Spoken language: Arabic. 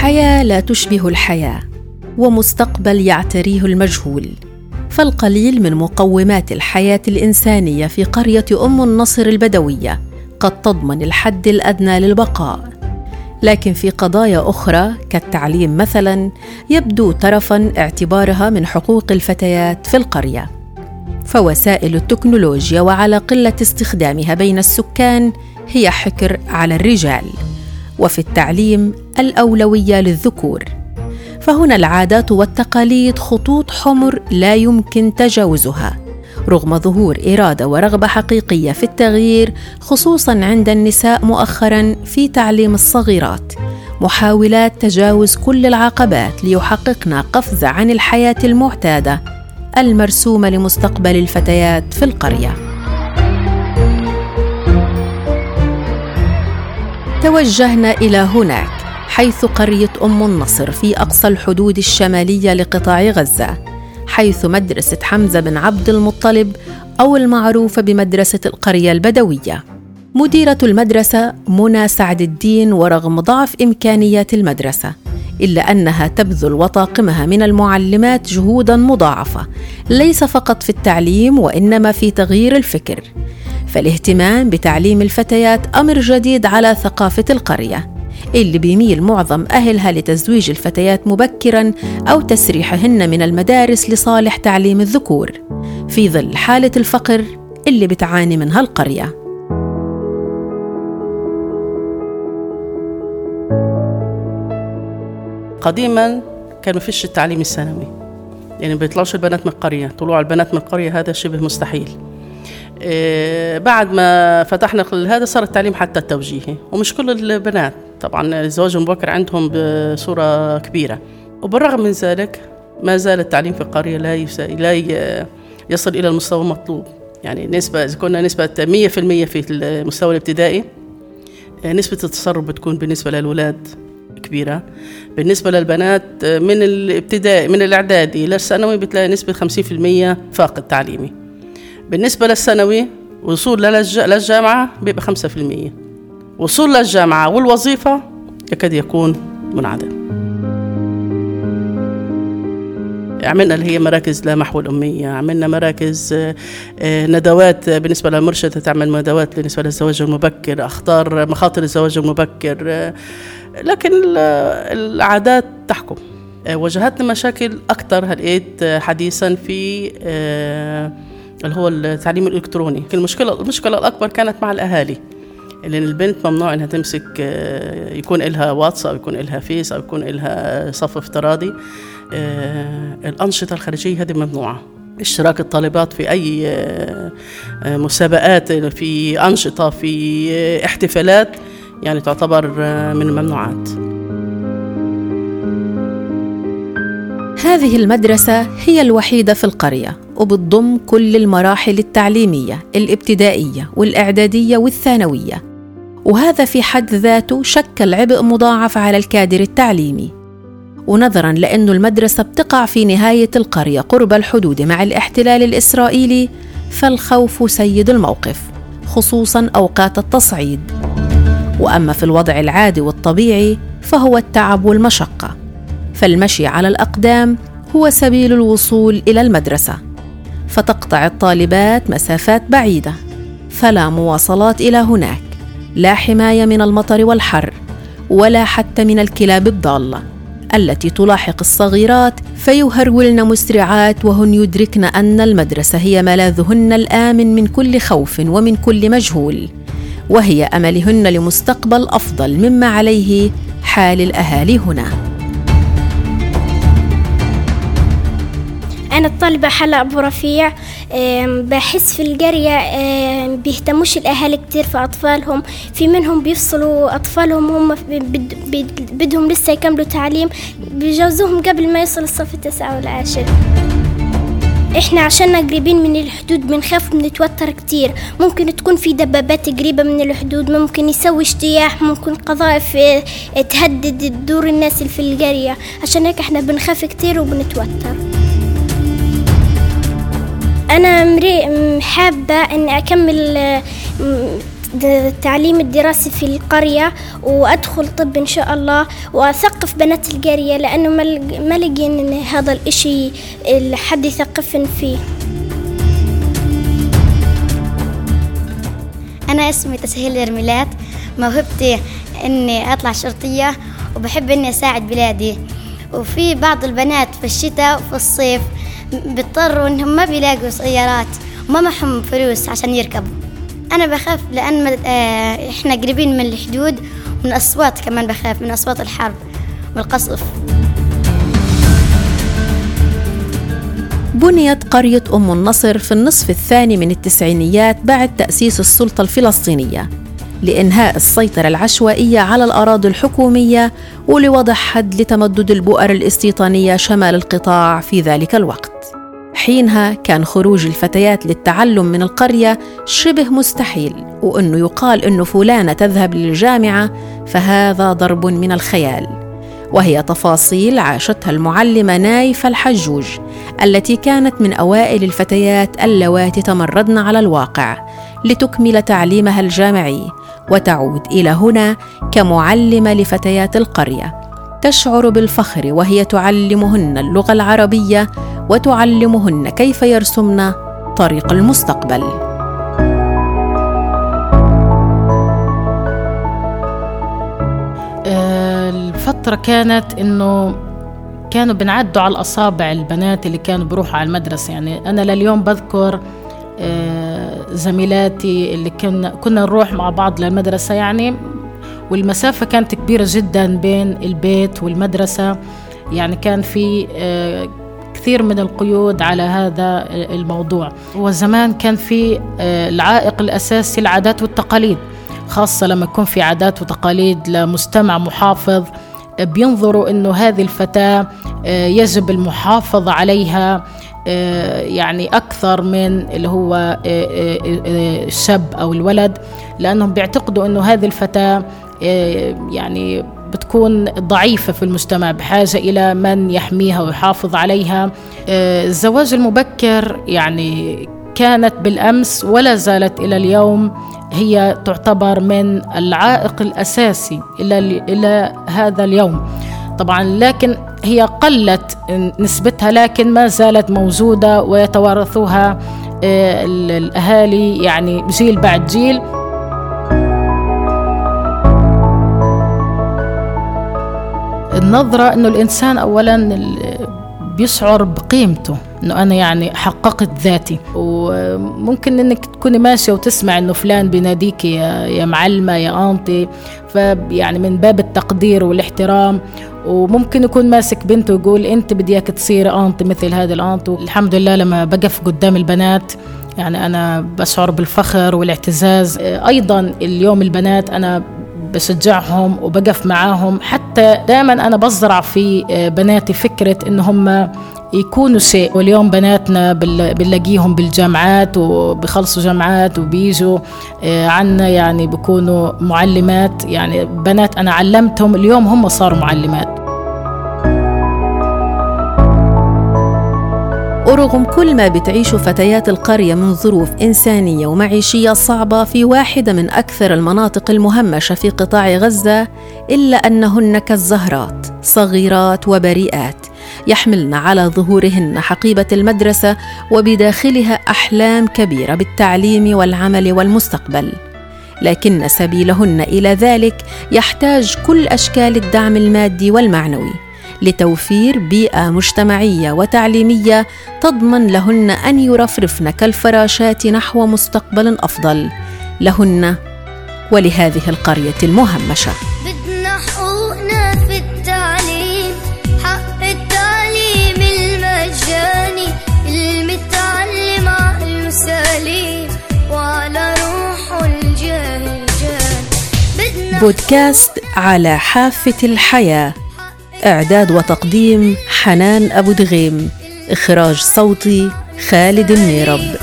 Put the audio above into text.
الحياة لا تشبه الحياة ومستقبل يعتريه المجهول. فالقليل من مقومات الحياة الإنسانية في قرية أم النصر البدوية قد تضمن الحد الأدنى للبقاء. لكن في قضايا أخرى كالتعليم مثلا يبدو ترفا اعتبارها من حقوق الفتيات في القرية. فوسائل التكنولوجيا وعلى قلة استخدامها بين السكان هي حكر على الرجال. وفي التعليم الأولوية للذكور. فهنا العادات والتقاليد خطوط حمر لا يمكن تجاوزها. رغم ظهور إرادة ورغبة حقيقية في التغيير خصوصا عند النساء مؤخرا في تعليم الصغيرات. محاولات تجاوز كل العقبات ليحققن قفزة عن الحياة المعتادة المرسومة لمستقبل الفتيات في القرية. توجهنا إلى هناك حيث قرية أم النصر في أقصى الحدود الشمالية لقطاع غزة حيث مدرسة حمزة بن عبد المطلب أو المعروفه بمدرسة القرية البدوية. مديرة المدرسة منى سعد الدين ورغم ضعف إمكانيات المدرسة إلا أنها تبذل وطاقمها من المعلمات جهودا مضاعفة ليس فقط في التعليم وإنما في تغيير الفكر. فالاهتمام بتعليم الفتيات أمر جديد على ثقافة القرية. اللي بيميل معظم أهلها لتزويج الفتيات مبكرا أو تسريحهن من المدارس لصالح تعليم الذكور. في ظل حالة الفقر اللي بتعاني منها القرية. قديما كان ما فيش التعليم الثانوي يعني ما بيطلعوش البنات من القرية. طلوع البنات من القرية هذا شبه مستحيل. بعد ما فتحنا هذا صار التعليم حتى التوجيهي. ومش كل البنات. طبعا الزواج المبكر عندهم بصورة كبيرة. وبالرغم من ذلك ما زال التعليم في القرية لا لا يصل إلى المستوى المطلوب. يعني نسبة إذا كنا نسبة 100% في المستوى الابتدائي نسبة التصرف بتكون بالنسبة للأولاد كبيرة. بالنسبة للبنات من الابتدائي من الإعدادي للثانوي بتلاقي نسبة 50% فاقد تعليمي. بالنسبة للثانوي وصول للجامعة بيبقى 5% وصول للجامعة والوظيفة يكاد يكون منعدم. عملنا اللي هي مراكز لا محو الأمية عملنا مراكز ندوات بالنسبة للمرشدة تعمل ندوات بالنسبة للزواج المبكر أخطار مخاطر الزواج المبكر لكن العادات تحكم. واجهتنا مشاكل أكثر هلقيت حديثا في اللي هو التعليم الإلكتروني. المشكلة المشكلة الأكبر كانت مع الأهالي لأن البنت ممنوع إنها تمسك يكون إلها واتس أو يكون إلها فيس أو يكون إلها صف افتراضي. الأنشطة الخارجية هذه ممنوعة. اشتراك الطالبات في أي مسابقات في أنشطة في احتفالات يعني تعتبر من الممنوعات. هذه المدرسة هي الوحيدة في القرية. وبتضم كل المراحل التعليمية الابتدائية والإعدادية والثانوية. وهذا في حد ذاته شكل عبء مضاعف على الكادر التعليمي. ونظرا لأن المدرسة بتقع في نهاية القرية قرب الحدود مع الاحتلال الإسرائيلي فالخوف سيد الموقف خصوصا أوقات التصعيد. وأما في الوضع العادي والطبيعي فهو التعب والمشقة. فالمشي على الأقدام هو سبيل الوصول إلى المدرسة. فتقطع الطالبات مسافات بعيدة. فلا مواصلات إلى هناك. لا حماية من المطر والحر ولا حتى من الكلاب الضالة التي تلاحق الصغيرات فيهرولن مسرعات وهن يدركن أن المدرسة هي ملاذهن الآمن من كل خوف ومن كل مجهول وهي أملهن لمستقبل أفضل مما عليه حال الأهالي هنا. أنا الطالبة حلا أبو رفيع بحس في القرية بيهتموش الأهالي كتير في أطفالهم في منهم بيفصلوا أطفالهم هم بدهم لسه يكملوا تعليم بيجوزوهم قبل ما يوصل الصف التاسع والعاشر. إحنا عشان قريبين من الحدود بنخاف بنتوتر كتير. ممكن تكون في دبابات قريبة من الحدود ممكن يسوي اجتياح ممكن قذائف تهدد دور الناس اللي في القرية. عشان هيك إحنا بنخاف كتير وبنتوتر. أنا مري حابة إني أكمل التعليم الدراسي في القرية وأدخل طب إن شاء الله وأثقف بنات القرية لأنه ما لقين هذا الإشي حد يثقفن فيه. أنا اسمي تسهيل إرميلات موهبتي إني أطلع شرطية وبحب إني أساعد بلادي. وفي بعض البنات في الشتاء وفي الصيف بيضطروا إنهم ما بيلاقوا سيارات وما معهم فلوس عشان يركبوا أنا بخاف لأن آه، إحنا قريبين من الحدود ومن أصوات كمان بخاف من أصوات الحرب والقصف بنيت قرية أم النصر في النصف الثاني من التسعينيات بعد تأسيس السلطة الفلسطينية لإنهاء السيطرة العشوائية على الأراضي الحكومية ولوضع حد لتمدد البؤر الاستيطانية شمال القطاع في ذلك الوقت. حينها كان خروج الفتيات للتعلم من القرية شبه مستحيل وأنه يقال أنه فلانة تذهب للجامعة فهذا ضرب من الخيال. وهي تفاصيل عاشتها المعلمة نايفة الحجوج التي كانت من أوائل الفتيات اللواتي تمردن على الواقع لتكمل تعليمها الجامعي وتعود إلى هنا كمعلمة لفتيات القرية. تشعر بالفخر وهي تعلمهن اللغة العربية وتعلمهن كيف يرسمن طريق المستقبل. آه، الفترة كانت إنه كانوا بنعدوا على الأصابع البنات اللي كانوا بروحوا على المدرسة. يعني أنا لليوم بذكر آه، زميلاتي اللي كنا كنا نروح مع بعض للمدرسة. يعني والمسافة كانت كبيرة جدا بين البيت والمدرسة. يعني كان في آه، كثير من القيود على هذا الموضوع. وزمان كان في آه، العائق الأساسي العادات والتقاليد خاصة لما يكون في عادات وتقاليد لمجتمع محافظ بينظروا إنه هذه الفتاة يجب المحافظة عليها آه، يعني أكثر من اللي هو آه، آه، الشاب أو الولد لأنهم بيعتقدوا أنه هذه الفتاة يعني بتكون ضعيفة في المجتمع بحاجة إلى من يحميها ويحافظ عليها. الزواج المبكر يعني كانت بالأمس ولا زالت إلى اليوم هي تعتبر من العائق الأساسي إلى, إلى هذا اليوم. طبعا لكن هي قلت نسبتها لكن ما زالت موجودة ويتوارثوها آه، الأهالي يعني جيل بعد جيل النظرة أنه الإنسان أولا بيشعر بقيمته إنه أنا يعني حققت ذاتي. وممكن إنك تكوني ماشية وتسمع إنه فلان بيناديك يا يا معلمة يا انطي فيعني من باب التقدير والاحترام. وممكن يكون ماسك بنته ويقول أنت بدي اياك تصير انت مثل هذا الأنت. الحمد لله لما بقف قدام البنات يعني أنا بشعر بالفخر والاعتزاز. أيضا اليوم البنات أنا بشجعهم وبقف معاهم. حتى دائما أنا بزرع في بناتي فكرة ان هم يكونوا شيء. واليوم بناتنا بنلاقيهم بالجامعات وبخلصوا جامعات وبيجوا آه، عنا يعني بيكونوا معلمات. يعني بنات أنا علمتهم اليوم هم صاروا معلمات. ورغم كل ما بتعيشه فتيات القرية من ظروف إنسانية ومعيشية صعبة في واحدة من أكثر المناطق المهمشة في قطاع غزة إلا أنهن كالزهرات صغيرات وبريئات يحملن على ظهورهن حقيبة المدرسة وبداخلها أحلام كبيرة بالتعليم والعمل والمستقبل. لكن سبيلهن إلى ذلك يحتاج كل أشكال الدعم المادي والمعنوي. لتوفير بيئة مجتمعية وتعليمية تضمن لهن أن يرفرفن كالفراشات نحو مستقبل أفضل لهن ولهذه القرية المهمشة. بودكاست على حافة الحياة. إعداد وتقديم حنان أبو دغيم إخراج صوتي خالد النيرب.